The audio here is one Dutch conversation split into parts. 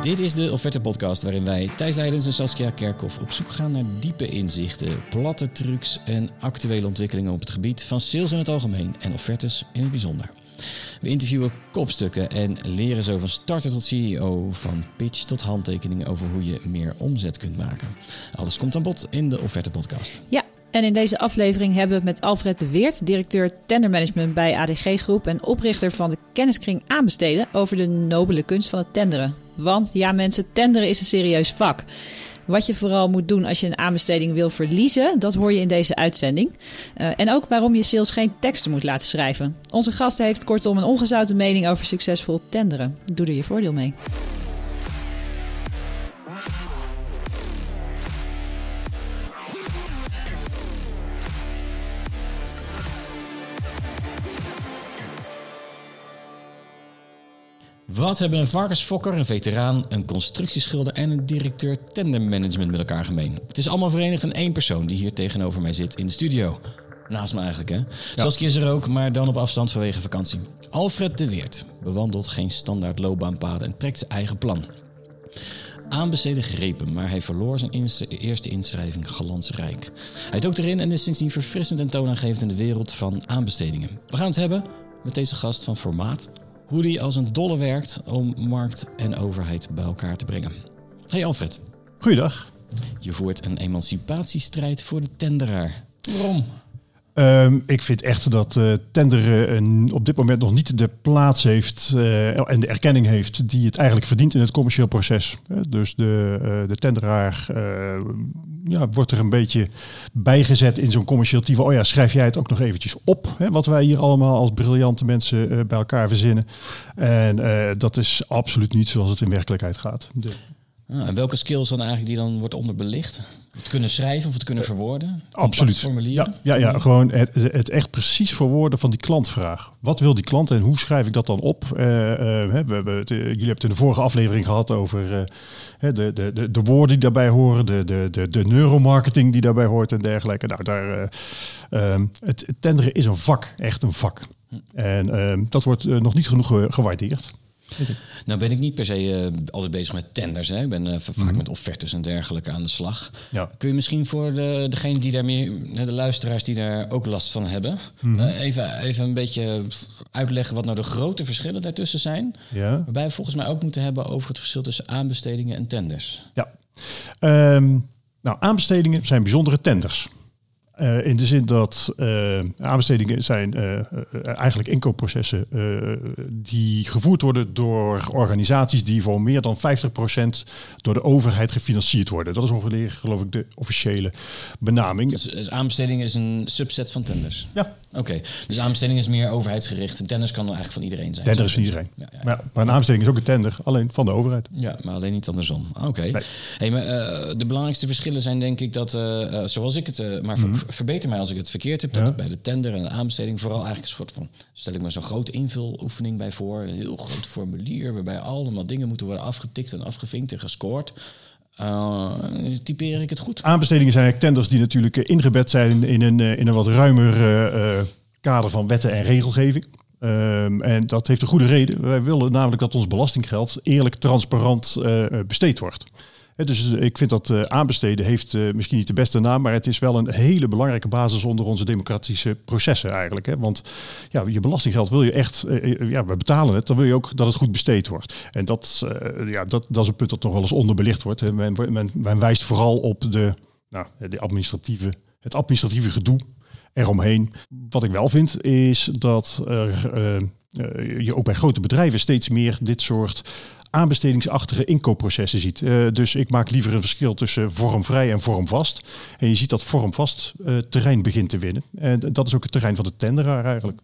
Dit is de Offerte Podcast waarin wij, Thijs Leidens en Saskia Kerkhoff, op zoek gaan naar diepe inzichten, platte trucs en actuele ontwikkelingen op het gebied van sales in het algemeen en offertes in het bijzonder. We interviewen kopstukken en leren zo van starter tot CEO, van pitch tot handtekening over hoe je meer omzet kunt maken. Alles komt aan bod in de Offerte Podcast. Ja, en in deze aflevering hebben we het met Alfred de Weert, directeur tendermanagement bij ADG Groep en oprichter van de kenniskring aanbesteden, over de nobele kunst van het tenderen. Want ja mensen, tenderen is een serieus vak. Wat je vooral moet doen als je een aanbesteding wil verliezen, dat hoor je in deze uitzending. Uh, en ook waarom je sales geen teksten moet laten schrijven. Onze gast heeft kortom een ongezouten mening over succesvol tenderen. Doe er je voordeel mee. Wat hebben een varkensfokker, een veteraan, een constructieschilder en een directeur tendermanagement met elkaar gemeen? Het is allemaal verenigd in één persoon die hier tegenover mij zit in de studio. Naast me eigenlijk, hè? Ja. Zoals is er ook, maar dan op afstand vanwege vakantie. Alfred de Weert bewandelt geen standaard loopbaanpaden en trekt zijn eigen plan. Aanbesteden grepen, maar hij verloor zijn eerste inschrijving glansrijk. Hij dook erin en is sindsdien verfrissend en toonaangevend in de wereld van aanbestedingen. We gaan het hebben met deze gast van formaat hoe die als een dolle werkt om markt en overheid bij elkaar te brengen. Hey Alfred. Goeiedag. Je voert een emancipatiestrijd voor de tenderaar. Waarom? Um, ik vind echt dat uh, tenderen op dit moment nog niet de plaats heeft uh, en de erkenning heeft die het eigenlijk verdient in het commercieel proces. Dus de, de tenderaar ja, wordt er een beetje bijgezet in zo'n commercieel. Oh ja, schrijf jij het ook nog eventjes op, hè, wat wij hier allemaal als briljante mensen bij elkaar verzinnen. En dat is absoluut niet zoals het in werkelijkheid gaat. Ah, en welke skills dan eigenlijk die dan wordt onderbelicht? Het kunnen schrijven of het kunnen verwoorden? Absoluut. Ja, ja, ja gewoon het, het, echt precies verwoorden van die klantvraag. Wat wil die klant en hoe schrijf ik dat dan op? Uh, uh, we, we, jullie hebben het in de vorige aflevering gehad over uh, de, de, de, de, woorden die daarbij horen, de, de, de, de neuromarketing die daarbij hoort en dergelijke. Nou, daar, ehm, het, het tenderen is een vak, echt een vak. Hm. En ehm, dat wordt nog niet genoeg gewaardeerd. Nou ben ik niet per se uh, altijd bezig met tenders. Hè. Ik ben uh, vaak mm -hmm. met offertes en dergelijke aan de slag. Ja. Kun je misschien voor de, degene die daar meer, de luisteraars die daar ook last van hebben, mm -hmm. uh, even, even een beetje uitleggen wat nou de grote verschillen daartussen zijn. Ja. Waarbij we volgens mij ook moeten hebben over het verschil tussen aanbestedingen en tenders. Ja. Um, nou, aanbestedingen zijn bijzondere tenders. Uh, in de zin dat uh, aanbestedingen zijn uh, eigenlijk inkoopprocessen die gevoerd worden door organisaties die voor meer dan 50% door de overheid gefinancierd worden. Dat is ongeveer, geloof ik, de officiële benaming. Dus, dus aanbesteding is een subset van tenders? Ja. Oké, okay. dus aanbesteding is meer overheidsgericht en tenders kan dan eigenlijk van iedereen zijn? Tender is van iedereen. Ja, ja, ja. Maar, een aanbesteding is ook een tender, alleen van de overheid. Ja, maar alleen niet andersom. Oké. Okay. Nee. Hey, maar de belangrijkste verschillen zijn denk ik dat, zoals ik het, maar mm -hmm verbeter mij als ik het verkeerd heb, dat ja. bij de tender en de aanbesteding vooral eigenlijk een soort van, stel ik me zo'n grote invuloefening bij voor, een heel groot formulier waarbij allemaal dingen moeten worden afgetikt en afgevinkt en gescoord. Uh, typeer ik het goed? Aanbestedingen zijn eigenlijk tenders die natuurlijk ingebed zijn in een, in een wat ruimer uh, kader van wetten en regelgeving. Um, en dat heeft een goede reden. Wij willen namelijk dat ons belastinggeld eerlijk, transparant uh, besteed wordt. Dus ik vind dat uh, aanbesteden heeft uh, misschien niet de beste naam, maar het is wel een hele belangrijke basis onder onze democratische processen eigenlijk. Want ja, je belastinggeld wil je echt, ja, we betalen het, dan wil je ook dat het goed besteed wordt. En dat, ja, dat, dat is een punt dat nog wel eens onderbelicht wordt. Men wijst vooral op de, nou, de administratieve, het administratieve gedoe eromheen. Wat ik wel vind is dat er, je ook bij grote bedrijven steeds meer dit soort aanbestedingsachtige inkoopprocessen ziet. Uh, dus ik maak liever een verschil tussen vormvrij en vormvast. En je ziet dat vormvast terrein begint te winnen. En dat is ook het terrein van de tenderaar eigenlijk.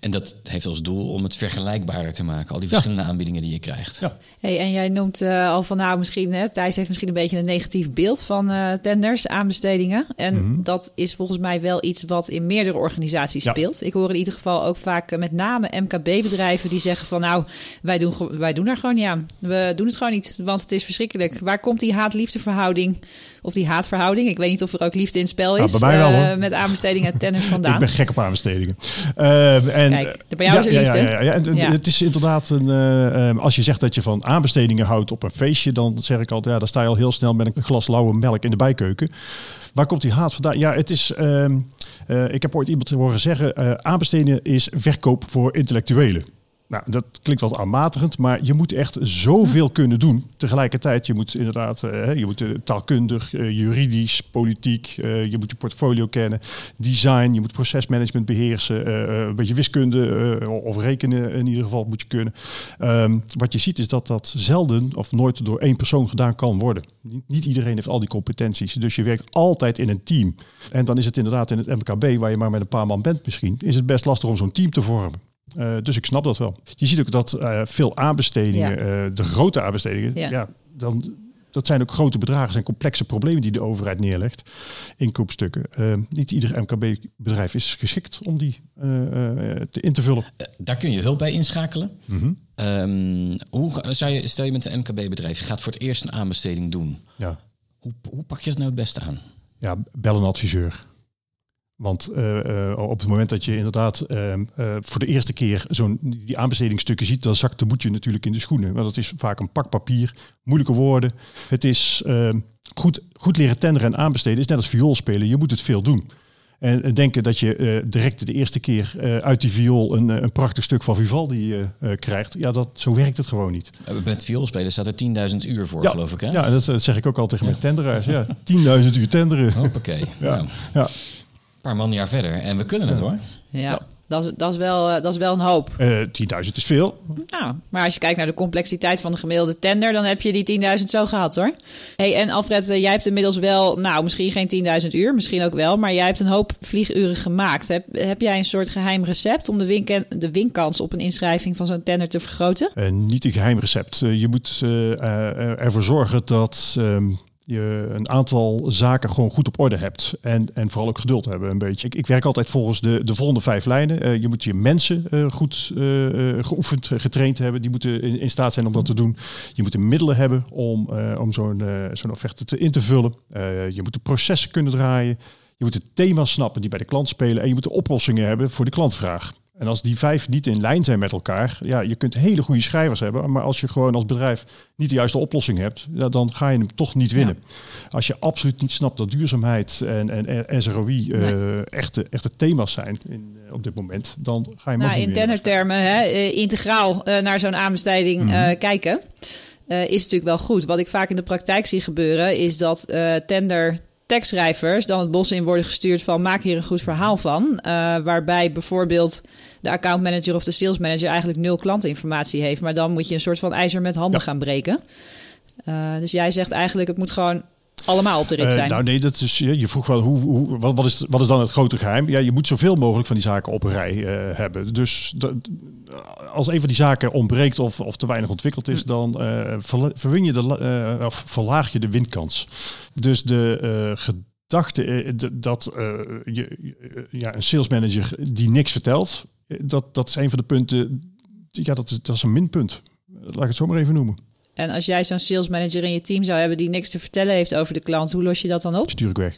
En dat heeft als doel om het vergelijkbaarder te maken, al die verschillende ja. aanbiedingen die je krijgt. Ja. Hey, en jij noemt uh, al van nou misschien, hè, Thijs heeft misschien een beetje een negatief beeld van uh, tenders, aanbestedingen. En mm -hmm. dat is volgens mij wel iets wat in meerdere organisaties ja. speelt. Ik hoor in ieder geval ook vaak uh, met name MKB-bedrijven die zeggen van nou, wij doen, wij doen er gewoon niet aan. We doen het gewoon niet, want het is verschrikkelijk. Waar komt die haat-liefde-verhouding of die haatverhouding? Ik weet niet of er ook liefde in spel is. Nou, bij mij wel, met aanbestedingen en tenders vandaan. ik ben gek op aanbestedingen. En, Kijk, bij jou is er ja, liefde. Ja, ja, ja. En, Ja. Het is inderdaad een. eh, eh, als je zegt dat je van aanbestedingen houdt op een feestje, dan zeg ik altijd, ja, dan sta je al heel snel met een glas lauwe melk in de bijkeuken. Waar komt die haat vandaan? Ja, het is. ehm, eh, ik heb ooit iemand horen zeggen: eh, aanbesteden is verkoop voor intellectuelen. Nou, dat klinkt wat aanmatigend, maar je moet echt zoveel kunnen doen. Tegelijkertijd, je moet inderdaad, eh, je moet eh, taalkundig, eh, juridisch, politiek, je moet je portfolio kennen, design, je moet procesmanagement beheersen, eh, eh, een beetje wiskunde of rekenen in ieder geval moet je kunnen. Ehm, wat je ziet is dat dat zelden of nooit door één persoon gedaan kan worden. Niet iedereen heeft al die competenties, dus je werkt altijd in een team. En dan is het inderdaad in het MKB, waar je maar met een paar man bent misschien, is het best lastig om zo'n team te vormen. Eh, dus ik snap dat wel. Je ziet ook dat eh, veel aanbestedingen, Ja. eh, de grote aanbestedingen, Ja. ja. dan, dat zijn ook grote bedragen, zijn complexe problemen die de overheid neerlegt. Inkoopstukken. Niet ieder MKB-bedrijf is geschikt om die eh, eh, te in te vullen. Daar kun je hulp bij inschakelen. Mhm. Ehm, hoe zou je, stel je met een MKB-bedrijf, je gaat voor het eerst een aanbesteding doen. Ja. Hoe, hoe pak je dat nou het beste aan? ja, bel een adviseur. Want eh, eh, op het moment dat je inderdaad eh, voor de eerste keer zo'n die aanbestedingsstukken ziet, dan zakt de boetje natuurlijk in de schoenen. Want het is vaak een pak papier, moeilijke woorden. Het is goed, goed leren tenderen en aanbesteden is net als viool spelen. Je moet het veel doen. En denken dat je direct de eerste keer uit die viool een, een prachtig stuk van Vivaldi krijgt. Ja, dat, zo werkt het gewoon niet. Met vioolspelen staat er 10.000 uur voor, geloof ik. Hè? Ja, dat, dat zeg ik ook al tegen mijn tenderaars. Ja, 10.000 uur tenderen. Hoppakee. Nou, een Ja. Paar man jaar verder. En we kunnen het hoor. Ja, dat, is, dat, is wel, eh, dat is wel een hoop. Eh 10.000 is veel. Nou, maar als je kijkt naar de complexiteit van de gemiddelde tender, dan heb je die 10.000 zo gehad hoor. Hey, en Alfred, eh, jij hebt inmiddels wel, nou misschien geen 10.000 uur, misschien ook wel, maar jij hebt een hoop vlieguren gemaakt. Heb, heb jij een soort geheim recept om de, winken, de winkans op een inschrijving van zo'n tender te vergroten? Eh, niet een geheim recept. Je moet eh, eh, ervoor zorgen dat ehm, je een aantal zaken gewoon goed op orde hebt. En, en vooral ook geduld hebben een beetje. Ik, ik werk altijd volgens de, de volgende vijf lijnen. Eh, je moet je mensen eh, goed eh, geoefend, getraind hebben. Die moeten in, staat zijn om dat te doen. Je moet de middelen hebben om, om zo'n zo'n offerte te, in te vullen. Je moet de processen kunnen draaien. Je moet de thema's snappen die bij de klant spelen. En je moet de oplossingen hebben voor de klantvraag. En als die vijf niet in lijn zijn met elkaar, ja, je kunt hele goede schrijvers hebben, maar als je gewoon als bedrijf niet de juiste oplossing hebt, ja, dan ga je hem toch niet winnen. Als je absoluut niet snapt dat duurzaamheid en, en, en SROI eh, Nee. echte, echte thema's zijn in, eh, op dit moment, dan ga je hem ook Nou, in winnen. tendertermen, hè, eh, integraal naar zo'n aanbesteding Mhm. kijken, is natuurlijk wel goed. Wat ik vaak in de praktijk zie gebeuren, is dat tender tekstschrijvers dan het bos in worden gestuurd van maak hier een goed verhaal van. Eh, waarbij bijvoorbeeld de accountmanager of de salesmanager eigenlijk nul klantinformatie heeft. Maar dan moet je een soort van ijzer met handen Ja. gaan breken. Eh, dus jij zegt eigenlijk het moet gewoon allemaal op de rit Eh, zijn. nou nee, dat is, je je vroeg wel hoe, hoe, wat, wat, is, wat is dan het grote geheim? Ja, je moet zoveel mogelijk van die zaken op een rij eh, hebben. Dus dat- als een van die zaken ontbreekt of, of te weinig ontwikkeld is, dan eh, verla- verwin je de, eh, of verlaag je de winkans. Dus de eh, gedachte eh, dat eh, je, ja, een salesmanager die niks vertelt, eh, dat, dat is een van de punten. Ja, dat is, dat is een minpunt. Laat ik het zo maar even noemen. En als jij zo'n salesmanager in je team zou hebben die niks te vertellen heeft over de klant, hoe los je dat dan op? Stuur ik weg.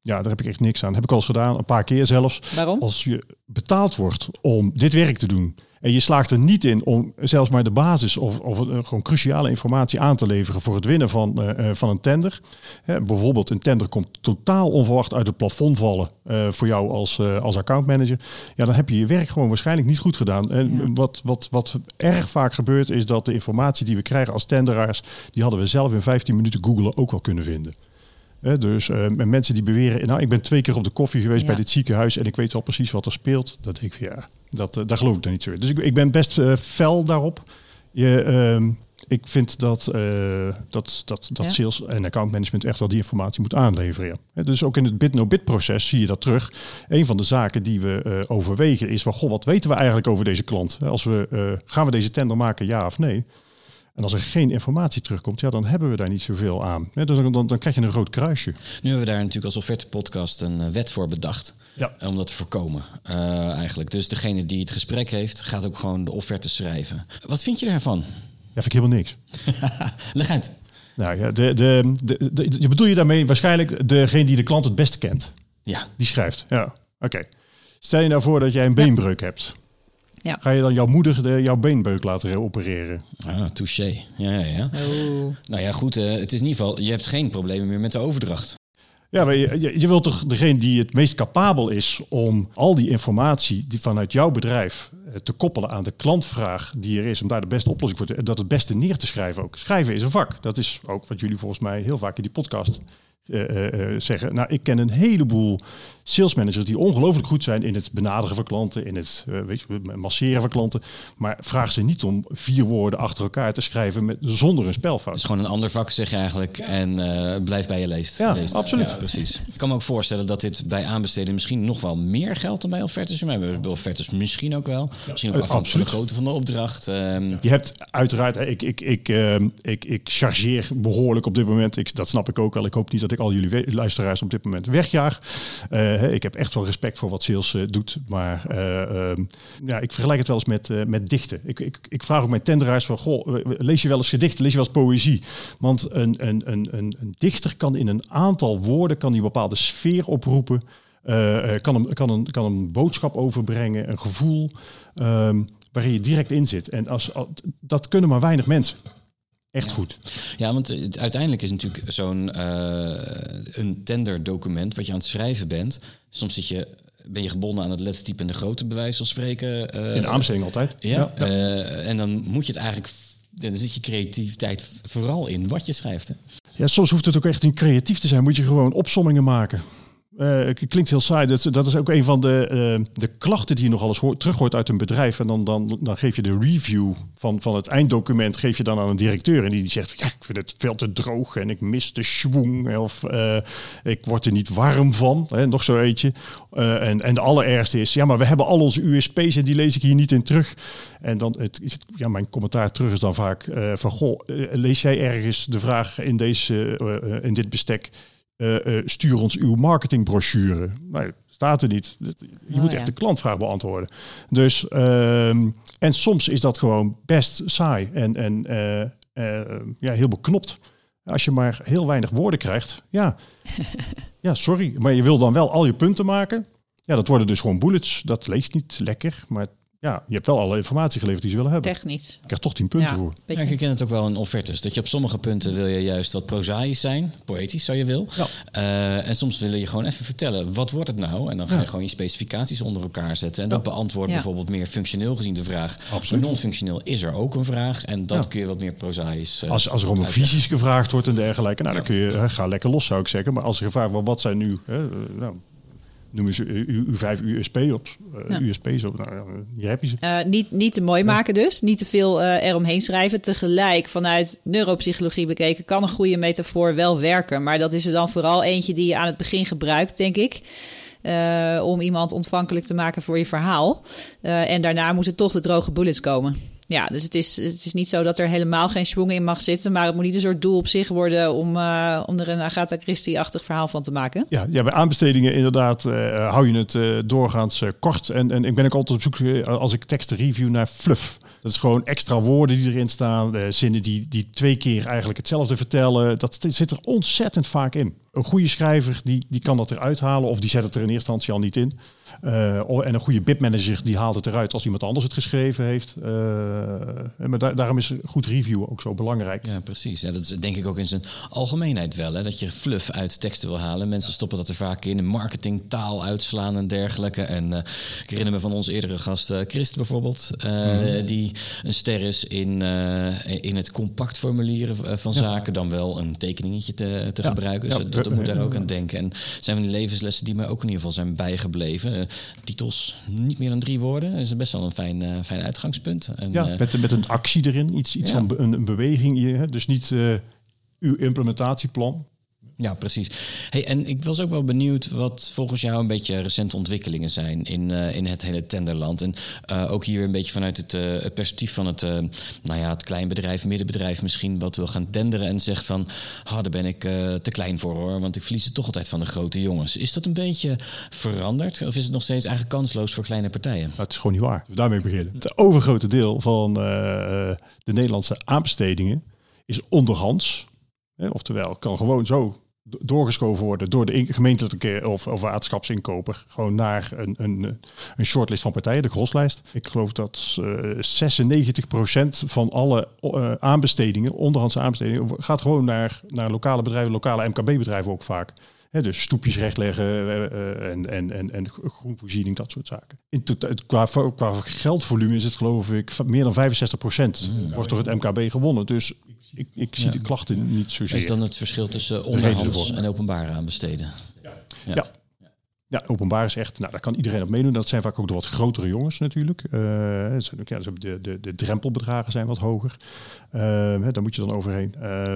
Ja, daar heb ik echt niks aan. Heb ik al eens gedaan, een paar keer zelfs. Waarom? Als je betaald wordt om dit werk te doen en je slaagt er niet in om zelfs maar de basis of, of eh, gewoon cruciale informatie aan te leveren voor het winnen van, eh, eh, van een tender. Hè, bijvoorbeeld een tender komt totaal onverwacht uit het plafond vallen voor jou als, als accountmanager. Ja, dan heb je je werk gewoon waarschijnlijk niet goed gedaan. En Ja. wat, wat, wat erg vaak gebeurt is dat de informatie die we krijgen als tenderaars, die hadden we zelf in 15 minuten googelen ook wel kunnen vinden. Dus en mensen die beweren, nou ik ben twee keer op de koffie geweest Ja. bij dit ziekenhuis en ik weet wel precies wat er speelt. Dat denk ik ja, dat, eh, daar geloof ik dan niet zo in. Dus ik, ik ben best eh, fel daarop. Je, ehm, ik vind dat, dat, dat, dat Ja. sales en account management echt wel die informatie moet aanleveren. Dus ook in het bid-no-bid proces zie je dat terug. Een van de zaken die we overwegen is van, goh, wat weten we eigenlijk over deze klant? Als we, gaan we deze tender maken, ja of nee? En als er geen informatie terugkomt, ja, dan hebben we daar niet zoveel aan. Dus dan, dan, dan krijg je een rood kruisje. Nu hebben we daar natuurlijk als offerte podcast een eh, wet voor bedacht. Ja. Om dat te voorkomen, eh, eigenlijk. Dus degene die het gesprek heeft, gaat ook gewoon de offerte schrijven. Wat vind je daarvan? Ja, vind ik helemaal niks. Leg uit. Nou ja, de, de, de, bedoel je daarmee waarschijnlijk degene die de klant het beste kent. Ja. Die schrijft. Ja, oké. Stel je nou voor dat jij een beenbreuk hebt. Ja. Ga je dan jouw moeder de, jouw beenbeuk laten opereren? Ah, touché. Ja, ja, ja. Oh. Nou ja, goed. eh, het is in ieder geval, je hebt geen problemen meer met de overdracht. Ja, maar je, je, je wilt toch degene die het meest capabel is om al die informatie die vanuit jouw bedrijf eh, te koppelen aan de klantvraag die er is, om daar de beste oplossing voor te dat het beste neer te schrijven ook. Schrijven is een vak. Dat is ook wat jullie volgens mij heel vaak in die podcast eh, eh, eh, zeggen. Nou, ik ken een heleboel salesmanagers die ongelooflijk goed zijn in het benaderen van klanten, in het eh, weet je, masseren van klanten. Maar vraag ze niet om vier woorden achter elkaar te schrijven met, zonder een spelfout. Het is gewoon een ander vak, zeg je eigenlijk. En eh, blijf bij je leest. Ja, leest. absoluut. Ja, precies. Ik kan me ook voorstellen dat dit bij aanbesteden misschien nog wel meer geldt dan bij offertes. Maar bij offertes misschien ook wel. Misschien ook afhankelijk van de absoluut. grootte van de opdracht. Ehm, Je hebt uiteraard, ik, ik, ik, ehm, ik, ik chargeer behoorlijk op dit moment. Ik, dat snap ik ook wel. Ik hoop niet dat ik al jullie luisteraars op dit moment wegjaag. Hè, ik heb echt wel respect voor wat sales eh, doet. Maar eh, ehm, ja, ik vergelijk het wel eens met, met dichten. Ik, ik, ik vraag ook mijn tenderaars van, goh, lees je wel eens gedichten? Lees je wel eens poëzie? Want een, een, een, een, een dichter kan in een aantal woorden kan die bepaalde sfeer oproepen. Kan, een, kan, een, kan een boodschap overbrengen, een gevoel ehm, waarin je direct in zit. En als, al- dat kunnen maar weinig mensen. Echt goed. Ja, want het, uiteindelijk is natuurlijk zo'n eh, een tenderdocument wat je aan het schrijven bent. Soms zit je, ben je gebonden aan het lettertype en de grootte, bij wijze van spreken. eh, In de aanbesteding altijd. Ja, eh, en dan moet je het eigenlijk, dan zit je creativiteit vooral in wat je schrijft. Hè? Ja, soms hoeft het ook echt niet creatief te zijn. Moet je gewoon opsommingen maken. Het klinkt heel saai. Dat, dat is ook een van de, eh, de klachten die je nog alles hoort, terug hoort uit een bedrijf. En dan, dan, dan geef je de review van, van het einddocument geef je dan aan een directeur. En die zegt, ja, ik vind het veel te droog en ik mis de schwung. Of eh, ik word er niet warm van. Hè, nog zo eentje. En, en de allerergste is, ja, maar we hebben al onze USP's en die lees ik hier niet in terug. En dan, het, is het, ja, mijn commentaar terug is dan vaak van, goh, lees jij ergens de vraag in, deze, in dit bestek... eh, eh, stuur ons uw marketingbrochure. Nee, staat er niet. Je Oh, moet ja. echt de klantvraag beantwoorden. Dus, ehm, en soms is dat gewoon best saai en, en eh, ja, heel beknopt. Als je maar heel weinig woorden krijgt, ja, ja, sorry. Maar je wil dan wel al je punten maken. Ja, dat worden dus gewoon bullets. Dat leest niet lekker, maar ja, je hebt wel alle informatie geleverd die ze willen hebben. Technisch. Je krijgt toch 10 punten Ja, voor. beetje- Ja, je kent het ook wel in offertes. Dat je op sommige punten wil je juist wat prozaïs zijn, poëtisch zou je wil. Ja. Eh, en soms wil je gewoon even vertellen, wat wordt het nou? En dan ga je gewoon je specificaties onder elkaar zetten. En dat beantwoordt Ja. bijvoorbeeld meer functioneel gezien de vraag. Absoluut. Non-functioneel is er ook een vraag. En dat Ja. kun je wat meer prozaïs eh, Als, als er om een visies gevraagd wordt en dergelijke, nou, dan kun je, ga lekker los zou ik zeggen. Maar als er gevraagd wordt, wat zijn nu, hè, eh, nou, noemen ze uw, vijf USP op, eh, Ja. USP's op, nou, heb je ze. Eh, niet, niet te mooi maken dus. Niet te veel eh, eromheen schrijven. Tegelijk vanuit neuropsychologie bekeken kan een goede metafoor wel werken. Maar dat is er dan vooral eentje die je aan het begin gebruikt, denk ik. eh, om iemand ontvankelijk te maken voor je verhaal. Eh, en daarna moeten toch de droge bullets komen. Ja, dus het is, het is niet zo dat er helemaal geen schwung in mag zitten. Maar het moet niet een soort doel op zich worden om, eh, om er een Agatha Christie-achtig verhaal van te maken. Ja, ja, bij aanbestedingen inderdaad eh, hou je het eh, doorgaans kort. En, en ik ben ook altijd op zoek, als ik teksten review, naar fluff. Dat is gewoon extra woorden die erin staan. zinnen die, die twee keer eigenlijk hetzelfde vertellen. Dat zit er ontzettend vaak in. Een goede schrijver die, die kan dat eruit halen. Of die zet het er in eerste instantie al niet in. Eh, oh, en een goede bidmanager die haalt het eruit als iemand anders het geschreven heeft. Eh, maar daar- daarom is een goed review ook zo belangrijk. Ja, precies. Ja, dat is denk ik ook in zijn algemeenheid wel. Hè? Dat je fluff uit teksten wil halen. Mensen stoppen dat er vaak in. Marketing, taal uitslaan en dergelijke. En eh, ik herinner me van onze eerdere gast Christ bijvoorbeeld. Mhm. Die een ster is in, in het compact formulieren van zaken. Dan wel een tekeningetje te, te gebruiken. Dus dat, dat moet daar ook aan denken. En zijn van die levenslessen die mij ook in ieder geval zijn bijgebleven. Titels, niet meer dan drie woorden. Dat is best wel een fijn, eh, fijn uitgangspunt. En, Ja, eh, met, met een actie erin, iets, iets Ja. van be- een, een beweging. hier, hè. Dus niet eh, uw implementatieplan. Ja, precies. Hey, en ik was ook wel benieuwd wat volgens jou een beetje recente ontwikkelingen zijn in, eh, in het hele tenderland. En eh, ook hier een beetje vanuit het, eh, perspectief van het, nou ja, het kleinbedrijf, middenbedrijf misschien wat wil gaan tenderen en zegt van, ah, daar ben ik te klein voor hoor, want ik verlies het toch altijd van de grote jongens. Is dat een beetje veranderd of is het nog steeds eigenlijk kansloos voor kleine partijen? Maar het is gewoon niet waar. Daarmee beginnen. Het overgrote deel van de Nederlandse aanbestedingen is onderhands. Hè, oftewel, kan gewoon zo doorgeschoven worden door de gemeentelijke of, of waterschapsinkoper gewoon naar een, een, een shortlist van partijen, de groslijst. Ik geloof dat uh, 96% van alle uh, aanbestedingen, onderhandse aanbestedingen, gaat gewoon naar, naar lokale bedrijven, lokale MKB-bedrijven ook vaak. He, dus stoepjes rechtleggen uh, en, en, en, en groenvoorziening, dat soort zaken. In tot, qua, qua geldvolume is het geloof ik meer dan 65 procent mm. wordt door het MKB gewonnen. Dus ik, ik zie de klachten niet zozeer. Is dan het verschil tussen onderhands en openbaar aanbesteden? Ja. ja. ja. Ja, openbaar is echt, nou, daar kan iedereen op meedoen. Dat zijn vaak ook de wat grotere jongens natuurlijk. Uh, ja, de, de, de drempelbedragen zijn wat hoger. Uh, daar moet je dan overheen. Uh,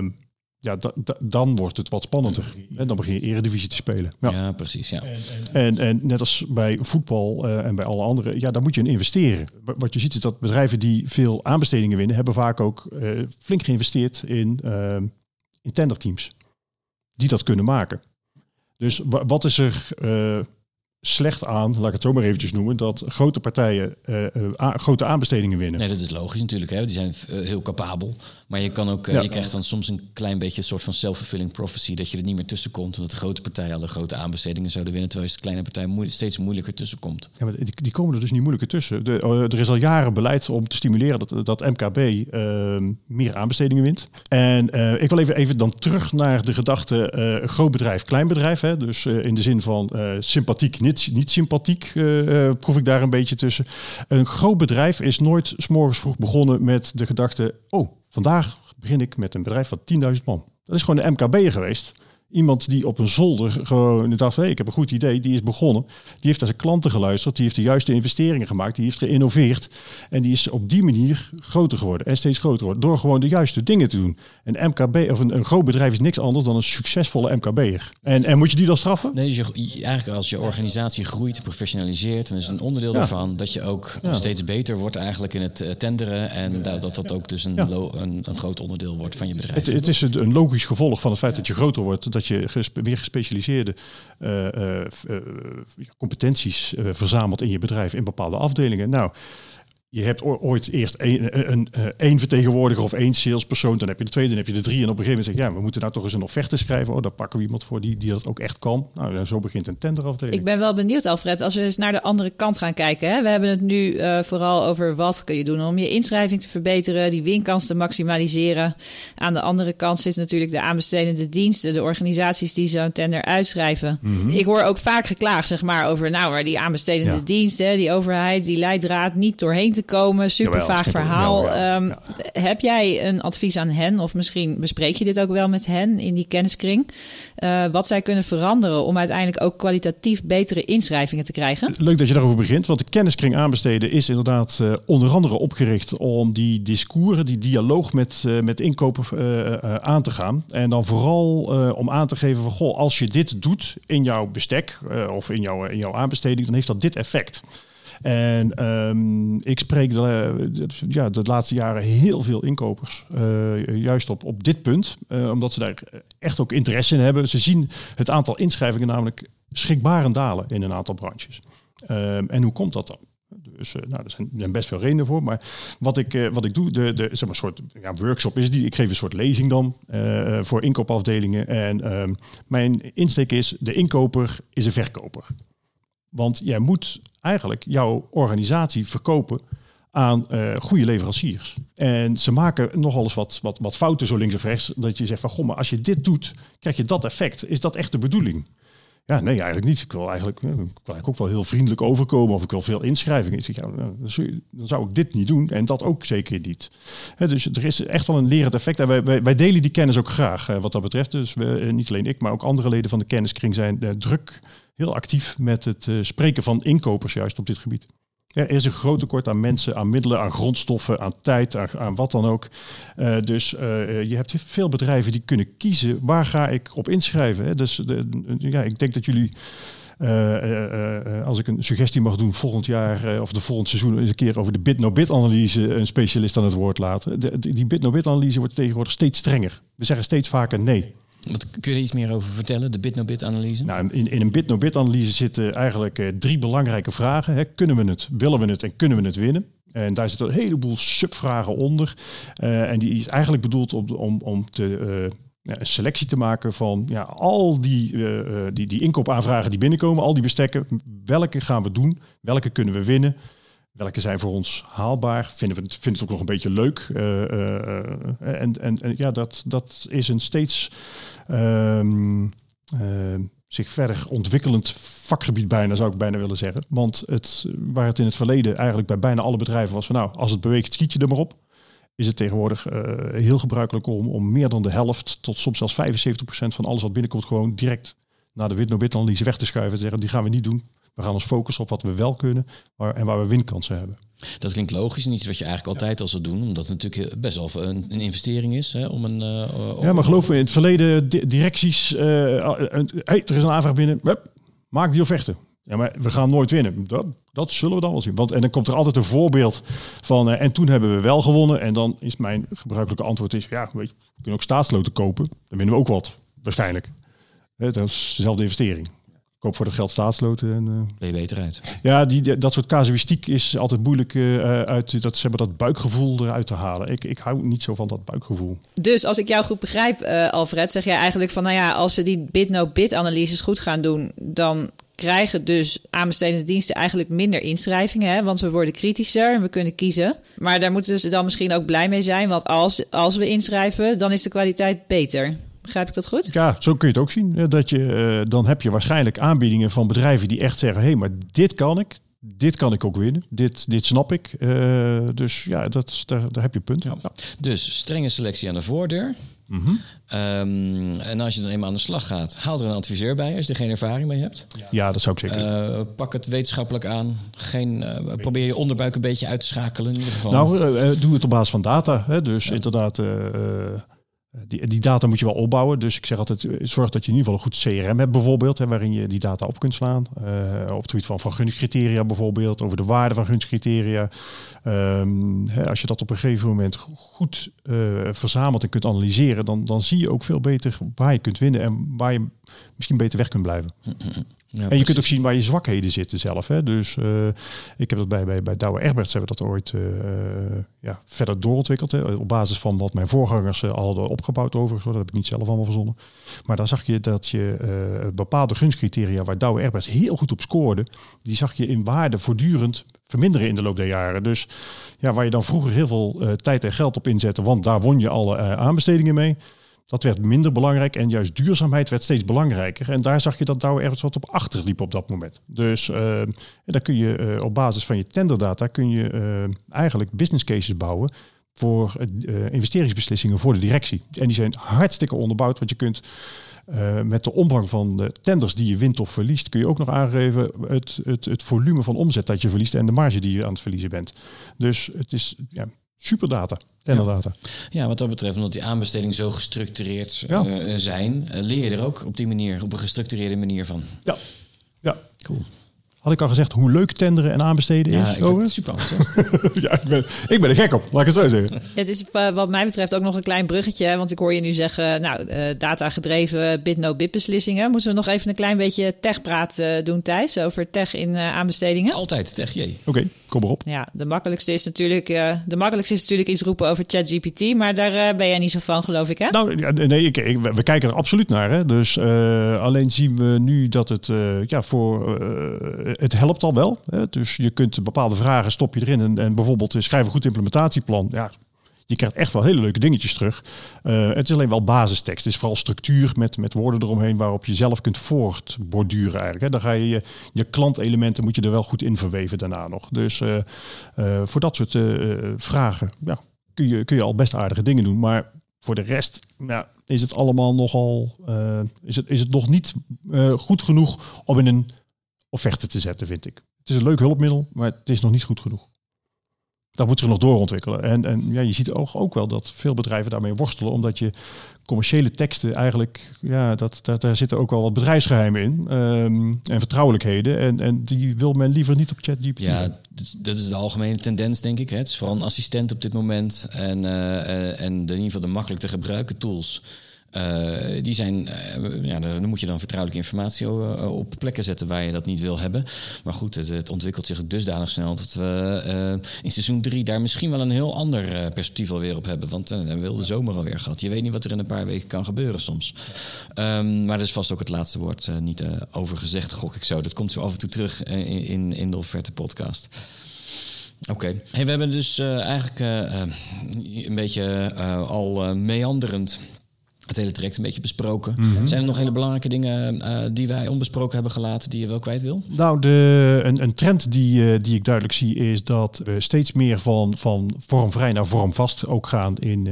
ja, dan wordt het wat spannender. En dan begin je eredivisie te spelen. Ja, ja precies. Ja. En, en net als bij voetbal uh, en bij alle andere, ja, daar moet je in investeren. Wat je ziet is dat bedrijven die veel aanbestedingen winnen, hebben vaak ook uh, flink geïnvesteerd in, uh, in tenderteams. Die dat kunnen maken. Dus wat is er slecht aan, laat ik het zo maar eventjes noemen, dat grote partijen uh, grote aanbestedingen winnen. Nee, dat is logisch natuurlijk. Hè? Die zijn uh, heel capabel. Maar je kan ook, ja. je krijgt dan soms een klein beetje een soort van self-fulfilling prophecy dat je er niet meer tussen komt, omdat de grote partijen alle grote aanbestedingen zouden winnen, terwijl je de kleine partij moe steeds moeilijker tussen komt. Ja, maar die, die, komen er dus niet moeilijker tussen. De, er is al jaren beleid om te stimuleren dat, dat MKB ehm, meer aanbestedingen wint. En ik wil even, even dan terug naar de gedachte groot bedrijf, klein bedrijf. Hè? Dus in de zin van sympathiek niet, niet sympathiek, uh, proef ik daar een beetje tussen. Een groot bedrijf is nooit s'morgens vroeg begonnen met de gedachte... oh, vandaag begin ik met een bedrijf van 10.000 man. Dat is gewoon de MKB geweest. Iemand die op een zolder gewoon dacht van hey, ik heb een goed idee, die is begonnen. Die heeft naar zijn klanten geluisterd, die heeft de juiste investeringen gemaakt, die heeft geïnnoveerd. En die is op die manier groter geworden en steeds groter geworden. Door gewoon de juiste dingen te doen. Een MKB of een, een groot bedrijf is niks anders dan een succesvolle MKB'er. En, en moet je die dan straffen? Nee, dus je, eigenlijk als je organisatie groeit, professionaliseert, dan is een onderdeel daarvan dat je ook steeds beter wordt eigenlijk in het eh, tenderen. En dat dat ook dus een, een, een, groot onderdeel wordt van je bedrijf. Het, het is een logisch gevolg van het feit dat je groter wordt dat je meer gespecialiseerde uh, uh, competenties verzamelt in je bedrijf in bepaalde afdelingen. Nou, je hebt ooit eerst één, een, één vertegenwoordiger of één salespersoon, dan heb je de tweede, dan heb je de drie. En op een gegeven moment zeg je, ja, we moeten nou toch eens een offerte schrijven. Oh, daar pakken we iemand voor die, die dat ook echt kan. Nou, zo begint een tenderafdeling. Ik ben wel benieuwd, Alfred, als we eens naar de andere kant gaan kijken. Hè? We hebben het nu uh, vooral over wat kun je doen om je inschrijving te verbeteren, die winkans te maximaliseren. Aan de andere kant zit natuurlijk de aanbestedende diensten, de organisaties die zo'n tender uitschrijven. Mm -hmm. Ik hoor ook vaak geklaagd, zeg maar, over nou, maar die aanbestedende ja. diensten, die overheid, die leidraad niet doorheen te komen. Super vaag verhaal. Ja, um, heb jij een advies aan hen? Of misschien bespreek je dit ook wel met hen in die kenniskring. Uh, wat zij kunnen veranderen om uiteindelijk ook kwalitatief betere inschrijvingen te krijgen? Leuk dat je daarover begint. Want de kenniskring aanbesteden is inderdaad uh, onder andere opgericht om die discours, die dialoog met, uh, met inkoper aan te gaan. En dan vooral om aan te geven van goh, als je dit doet in jouw bestek of in jouw, in jouw aanbesteding, dan heeft dat dit effect. En um, ik spreek de, ja, de laatste jaren heel veel inkopers. Uh, juist op, op dit punt. Uh, omdat ze daar echt ook interesse in hebben. Ze zien het aantal inschrijvingen namelijk schrikbarend dalen in een aantal branches. Um, en hoe komt dat dan? Dus nou, er zijn, best veel redenen voor. Maar wat ik, wat ik doe, de, de, zeg maar, soort ja, workshop is die. Ik geef een soort lezing dan voor inkoopafdelingen. En ehm, mijn insteek is, de inkoper is een verkoper. Want jij moet eigenlijk jouw organisatie verkopen aan uh, goede leveranciers. En ze maken nogal eens wat, wat, wat fouten zo links of rechts. Dat je zegt van, goh, maar als je dit doet, krijg je dat effect. Is dat echt de bedoeling? Ja, nee, eigenlijk niet. Ik wil eigenlijk, ik wil eigenlijk ook wel heel vriendelijk overkomen. Of ik wil veel inschrijvingen. Ik ja, dan zou ik dit niet doen. En dat ook zeker niet. dus er is echt wel een lerend effect. En wij, wij, delen die kennis ook graag wat dat betreft. Dus niet alleen ik, maar ook andere leden van de kenniskring zijn druk heel actief met het uh, spreken van inkopers juist op dit gebied. Er is een groot tekort aan mensen, aan middelen, aan grondstoffen, aan tijd, aan, aan wat dan ook. Uh, dus uh, je hebt veel bedrijven die kunnen kiezen waar ga ik op inschrijven. Hè? Dus de, ja, ik denk dat jullie, als ik een suggestie mag doen, volgend jaar of de volgend seizoen eens een keer over de bit-no-bit-analyse een specialist aan het woord laten. Die bit-no-bit-analyse wordt tegenwoordig steeds strenger. We zeggen steeds vaker nee. Wat, kun je iets meer over vertellen, de bit-no-bit-analyse? Nou, in, in een bit-no-bit-analyse zitten eigenlijk uh, drie belangrijke vragen. Hè. Kunnen we het, willen we het en kunnen we het winnen? En daar zitten een heleboel subvragen onder. Uh, en die is eigenlijk bedoeld om, om, om te, ja, een selectie te maken van ja, al die, die, die inkoopaanvragen die binnenkomen, al die bestekken. Welke gaan we doen? Welke kunnen we winnen? Welke zijn voor ons haalbaar? Vinden we het, vinden het ook nog een beetje leuk? Uh, en, en, en, ja, dat, dat is een steeds um, zich verder ontwikkelend vakgebied bijna, zou ik bijna willen zeggen. Want het, waar het in het verleden eigenlijk bij bijna alle bedrijven was van nou, als het beweegt, schiet je er maar op. Is het tegenwoordig heel gebruikelijk om, om meer dan de helft tot soms zelfs 75% van alles wat binnenkomt gewoon direct naar de wit-no-bit-analyse weg te schuiven. En zeggen, die gaan we niet doen. We gaan ons focussen op wat we wel kunnen waar, en waar we winkansen hebben. Dat klinkt logisch en iets wat je eigenlijk altijd al zou doen, omdat het natuurlijk best wel een, een investering is. Hè, om een, uh, ja, maar geloof me, in het verleden directies, uh, hey, er is een aanvraag binnen, Hup, maak die vechten. Ja, maar we gaan nooit winnen. Dat, dat zullen we dan wel zien. Want, en dan komt er altijd een voorbeeld van, uh, en toen hebben we wel gewonnen. En dan is mijn gebruikelijke antwoord is, ja, weet je, we kunnen ook staatsloten kopen. Dan winnen we ook wat, waarschijnlijk. dat is dezelfde investering koop voor de geld staatsloten. En, uh... Ben je beter uit? Ja, die, dat soort casuïstiek is altijd moeilijk uh, uit dat, ze dat buikgevoel eruit te halen. Ik, ik hou niet zo van dat buikgevoel. Dus als ik jou goed begrijp, uh, Alfred, zeg jij eigenlijk van, nou ja, als ze die bit-no-bit-analyses goed gaan doen, dan krijgen dus aanbestedende diensten eigenlijk minder inschrijvingen. Hè? Want we worden kritischer en we kunnen kiezen. Maar daar moeten ze dan misschien ook blij mee zijn. Want als, als we inschrijven, dan is de kwaliteit beter. Begrijp ik dat goed? Ja, zo kun je het ook zien. Dat je, uh, dan heb je waarschijnlijk aanbiedingen van bedrijven die echt zeggen: hé, hey, maar dit kan ik. Dit kan ik ook winnen. Dit, dit snap ik. Uh, dus ja, dat, daar, daar heb je punt. Ja. Dus strenge selectie aan de voordeur. Mm -hmm. um, en als je dan eenmaal aan de slag gaat, haal er een adviseur bij als je er geen ervaring mee hebt. Ja, ja dat zou ik zeker. Uh, pak het wetenschappelijk aan. Geen, uh, probeer je onderbuik een beetje uit te schakelen in ieder geval. Nou, doe het op basis van data. Hè? Dus ja. inderdaad die, die, data moet je wel opbouwen. Dus ik zeg altijd, eh, zorg dat je in ieder geval een goed CRM hebt bijvoorbeeld. Waarin je die data op kunt slaan. Uh, op het gebied van, van bijvoorbeeld. Over de waarde van gunstcriteria. Um, hè, als je dat op een gegeven moment goed uh, verzamelt en kunt analyseren. Dan, dan zie je ook veel beter waar je kunt winnen. En waar je misschien beter weg kunt blijven. Ja, en je kunt ook zien waar je zwakheden zitten zelf. Hè? Dus uh, ik heb dat bij, bij, bij Douwe Egberts hebben dat ooit uh, ja, verder doorontwikkeld. Hè? Op basis van wat mijn voorgangers uh, al hadden opgebouwd overigens. Dat heb ik niet zelf allemaal verzonnen. Maar daar zag je dat je bepaalde gunstcriteria waar Douwe Egberts heel goed op scoorde. Die zag je in waarde voortdurend verminderen in de loop der jaren. Dus ja, waar je dan vroeger heel veel tijd en geld op inzette. Want daar won je alle aanbestedingen mee dat werd minder belangrijk en juist duurzaamheid werd steeds belangrijker. En daar zag je dat Douwe ergens wat op achterliep op dat moment. Dus uh, dan kun je uh, op basis van je tenderdata kun je uh, eigenlijk business cases bouwen voor investeringsbeslissingen voor de directie. En die zijn hartstikke onderbouwd, want je kunt met de omvang van de tenders die je wint of verliest, kun je ook nog aangeven het, het, het volume van omzet dat je verliest en de marge die je aan het verliezen bent. Dus het is ja, superdata. Tenderdata. Ja. ja, wat dat betreft, omdat die aanbestedingen zo gestructureerd ja. uh, zijn, uh, leer je er ook op die manier, op een gestructureerde manier van. Ja, ja. Cool. Had ik al gezegd hoe leuk tenderen en aanbesteden is? Ja, ik vind het super ja, ik ben, ik ben er gek op, laat ik het zo zeggen. Het is uh, wat mij betreft ook nog een klein bruggetje. Want ik hoor je nu zeggen, nou, uh, data gedreven bit-no-bit beslissingen. Moeten we nog even een klein beetje techpraat uh, doen, Thijs? Over tech in aanbestedingen? Altijd tech, jee. Oké, okay, kom erop. Ja, de makkelijkste is natuurlijk, de makkelijkste is natuurlijk iets roepen over ChatGPT. Maar daar ben jij niet zo van, geloof ik, hè? Nou, nee, ik, ik, we kijken er absoluut naar. Hè. Dus alleen zien we nu dat het ja, voor het helpt al wel. Hè? Dus je kunt bepaalde vragen stop je erin en, en bijvoorbeeld eh, schrijf een goed implementatieplan. Ja, je krijgt echt wel hele leuke dingetjes terug. Uh, het is alleen wel basistekst. Het is vooral structuur met, met woorden eromheen waarop je zelf kunt voortborduren eigenlijk. Hè. Dan ga je je, klantelementen moet je er wel goed in verweven daarna nog. Dus uh, uh, voor dat soort vragen ja, kun, je, kun je al best aardige dingen doen. Maar voor de rest ja, is het allemaal nogal is, het, is het nog niet goed genoeg om in een offerte te zetten, vind ik. Het is een leuk hulpmiddel, maar het is nog niet goed genoeg. Dat moet zich nog doorontwikkelen. En, en ja, je ziet ook, ook wel dat veel bedrijven daarmee worstelen, omdat je commerciële teksten eigenlijk, ja, dat, dat, daar zitten ook wel wat bedrijfsgeheimen in um, en vertrouwelijkheden. En, en die wil men liever niet op ChatGPT. Ja, dat is de algemene tendens, denk ik. Hè. Het is vooral een assistent op dit moment en, uh, en in ieder geval de makkelijk te gebruiken tools Uh, die zijn, uh, ja, daar moet je dan vertrouwelijke informatie uh, op plekken zetten waar je dat niet wil hebben. Maar goed, het, ontwikkelt zich dusdanig snel dat we in seizoen 3 daar misschien wel een heel ander perspectief alweer op hebben. Want we wil de zomer alweer gehad. Je weet niet wat er in een paar weken kan gebeuren soms. Um, maar dat is vast ook het laatste woord niet over gezegd, gok ik zo. Dat komt zo af en toe terug in, in, de offerte podcast. Oké. Hey, we hebben dus eigenlijk een beetje al meanderend het hele traject een beetje besproken. Mm -hmm. Zijn er nog hele belangrijke dingen die wij onbesproken hebben gelaten die je wel kwijt wil? Nou, de, een, een trend die, die ik duidelijk zie is dat we steeds meer van, van vormvrij naar vormvast ook gaan in,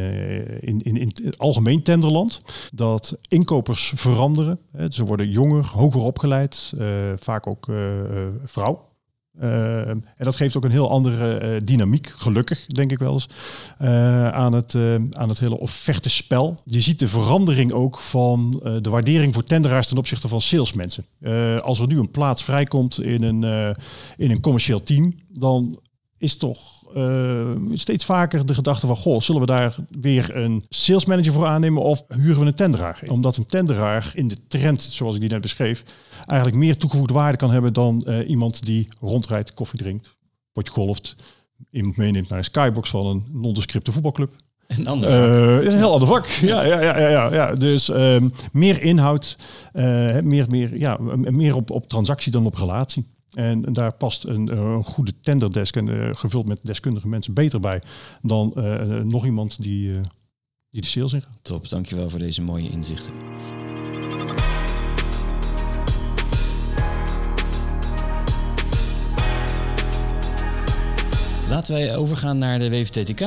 in, in, in het algemeen tenderland. Dat inkopers veranderen. Ze worden jonger, hoger opgeleid, vaak ook vrouw. Uh, en dat geeft ook een heel andere uh, dynamiek, gelukkig denk ik wel eens, uh, aan, het, aan het hele offerte-spel. Je ziet de verandering ook van de waardering voor tenderaars ten opzichte van salesmensen. als er nu een plaats vrijkomt in een, in een commercieel team, dan is toch uh, steeds vaker de gedachte van... goh, zullen we daar weer een sales manager voor aannemen... of huren we een tenderaar? Omdat een tenderaar in de trend, zoals ik die net beschreef... eigenlijk meer toegevoegde waarde kan hebben... dan uh, iemand die rondrijdt, koffie drinkt, potje golft... iemand meeneemt naar een skybox van een nondescripte voetbalclub. Een ander vak. Uh, een heel ander vak. Ja, ja, ja, ja, ja. ja. Dus uh, meer inhoud, uh, meer, meer, ja, meer op, op transactie dan op relatie. En daar past een, eh, een goede tenderdesk en uh, gevuld met deskundige mensen beter bij dan uh, nog iemand die, die de sales ingaat. Top, dankjewel voor deze mooie inzichten. Laten wij overgaan naar de WVTTK.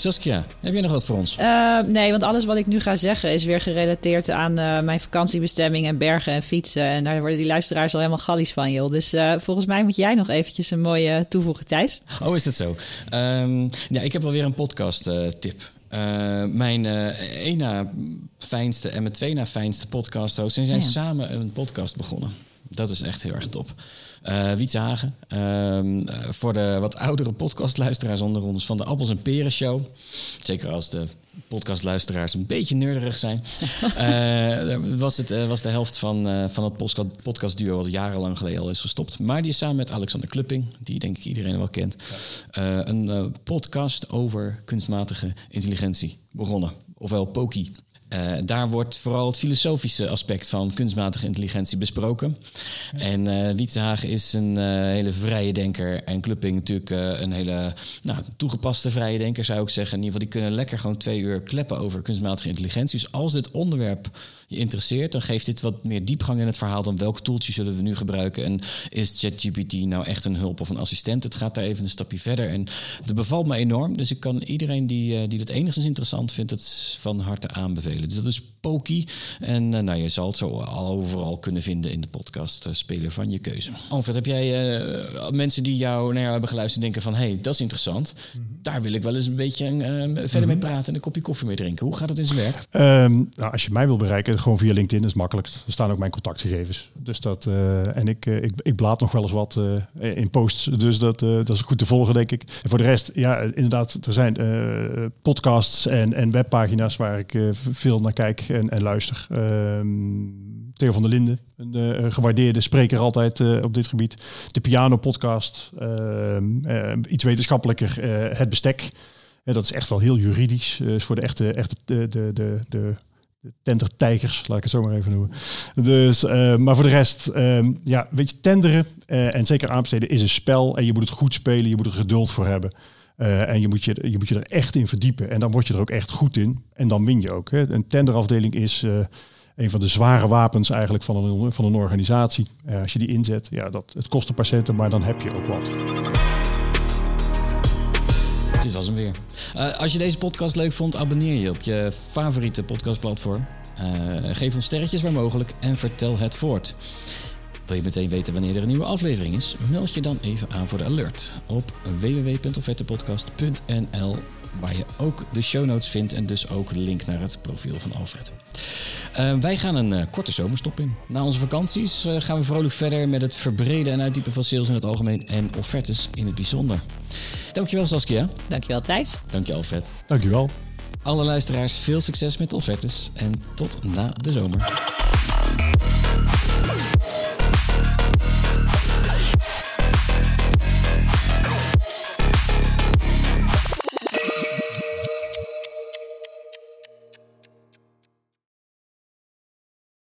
Saskia, heb je nog wat voor ons? Uh, nee, want alles wat ik nu ga zeggen is weer gerelateerd aan uh, mijn vakantiebestemming en bergen en fietsen. En daar worden die luisteraars al helemaal gallies van, joh. Dus uh, volgens mij moet jij nog eventjes een mooie toevoegen, Thijs. Oh, is dat zo? Um, ja, ik heb alweer een podcast tip. mijn één na fijnste en mijn twee na fijnste podcast host. En zijn ja. samen een podcast begonnen. Dat is echt heel erg top. Uh, Wietse Hagen. Uh, voor de wat oudere podcastluisteraars onder ons van de Appels en Peren Show. Zeker als de podcastluisteraars een beetje nerderig zijn. uh, was, het, was de helft van, van het podcast, podcastduo wat jarenlang geleden al is gestopt. Maar die is samen met Alexander Klupping, die denk ik iedereen wel kent, een podcast over kunstmatige intelligentie begonnen. Ofwel Poki. Uh, daar wordt vooral het filosofische aspect van kunstmatige intelligentie besproken. Ja. En uh, Wietsehagen is een uh, hele vrije denker. En Klupping natuurlijk een hele nou, toegepaste vrije denker, zou ik zeggen. In ieder geval, die kunnen lekker gewoon twee uur kleppen over kunstmatige intelligentie. Dus als dit onderwerp je interesseert, dan geeft dit wat meer diepgang in het verhaal dan welk toeltje zullen we nu gebruiken. En is ChatGPT nou echt een hulp of een assistent? Het gaat daar even een stapje verder. En het bevalt me enorm. Dus ik kan iedereen die, die het enigszins interessant vindt, het van harte aanbevelen. Dus dat is Poki. En uh, nou, je zal het zo overal kunnen vinden in de podcast uh, Speler van je keuze. Alfred, heb jij uh, mensen die jou naar jou hebben geluisterd denken van... hé, hey, dat is interessant. Mm -hmm. Daar wil ik wel eens een beetje verder mm -hmm. mee praten en een kopje koffie mee drinken. Hoe gaat het in zijn werk? Um, nou, als je mij wil bereiken, gewoon via LinkedIn is makkelijk. Er staan ook mijn contactgegevens. Dus dat, en ik, ik, ik blaad nog wel eens wat in posts. Dus dat, dat is goed te volgen, denk ik. En voor de rest, ja, inderdaad, er zijn podcasts en, en webpagina's waar ik veel naar kijk en, en luister. Um, Theo van der Linden, een gewaardeerde spreker altijd op dit gebied. De Piano Podcast, uh, iets wetenschappelijker, Het Bestek. dat is echt wel heel juridisch. is voor de echte, echte de, de, de tendertijgers, laat ik het zo maar even noemen. Dus, maar voor de rest, ja, weet je, tenderen en zeker aanbesteden is een spel. En je moet het goed spelen, je moet er geduld voor hebben. Uh, en je moet je, je moet je er echt in verdiepen. En dan word je er ook echt goed in. En dan win je ook. Hè. Een tenderafdeling is een van de zware wapens eigenlijk van een, van een organisatie. Als je die inzet, ja, dat, het kost een paar centen, maar dan heb je ook wat. Dit was hem weer. als je deze podcast leuk vond, abonneer je op je favoriete podcastplatform. geef ons sterretjes waar mogelijk en vertel het voort. Wil je meteen weten wanneer er een nieuwe aflevering is? Meld je dan even aan voor de alert op www.offertepodcast.nl waar je ook de show notes vindt en dus ook de link naar het profiel van Alfred. Uh, wij gaan een uh, korte zomerstop in. Na onze vakanties uh, gaan we vrolijk verder met het verbreden en uitdiepen van sales in het algemeen en offertes in het bijzonder. Dankjewel Saskia. Dankjewel Thijs. Dankjewel Alfred. Dankjewel. Alle luisteraars veel succes met de offertes en tot na de zomer.